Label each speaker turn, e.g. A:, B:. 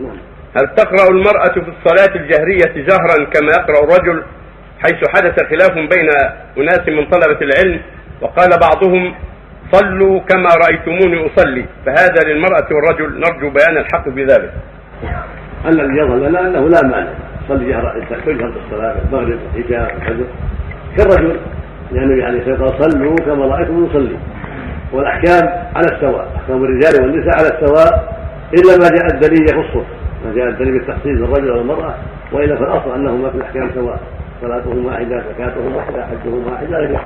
A: نعم.
B: هل تقرأ المرأة في الصلاة الجهرية جهرا كما يقرأ الرجل حيث حدث خلاف بين أناس من طلبة العلم وقال بعضهم صلوا كما رأيتموني أصلي فهذا للمرأة والرجل نرجو بيان الحق بذلك.
A: أن الذي يظهر لنا أنه لا مانع صلي جهر تجهر بالصلاة المغرب العشاء الفجر. كالرجل لأن النبي عليه الصلاة والسلام صلوا كما رأيتم نصلي والأحكام على السواء أحكام الرجال والنساء على السواء. إلا ما جاء الدليل يخصه. ما جاء الدليل بالتخصيص للرجل والمرأة وإلا فالأصل أنهما في الأحكام سواء صلاتهم واحدة زكاتهم واحدة حجهم واحد لا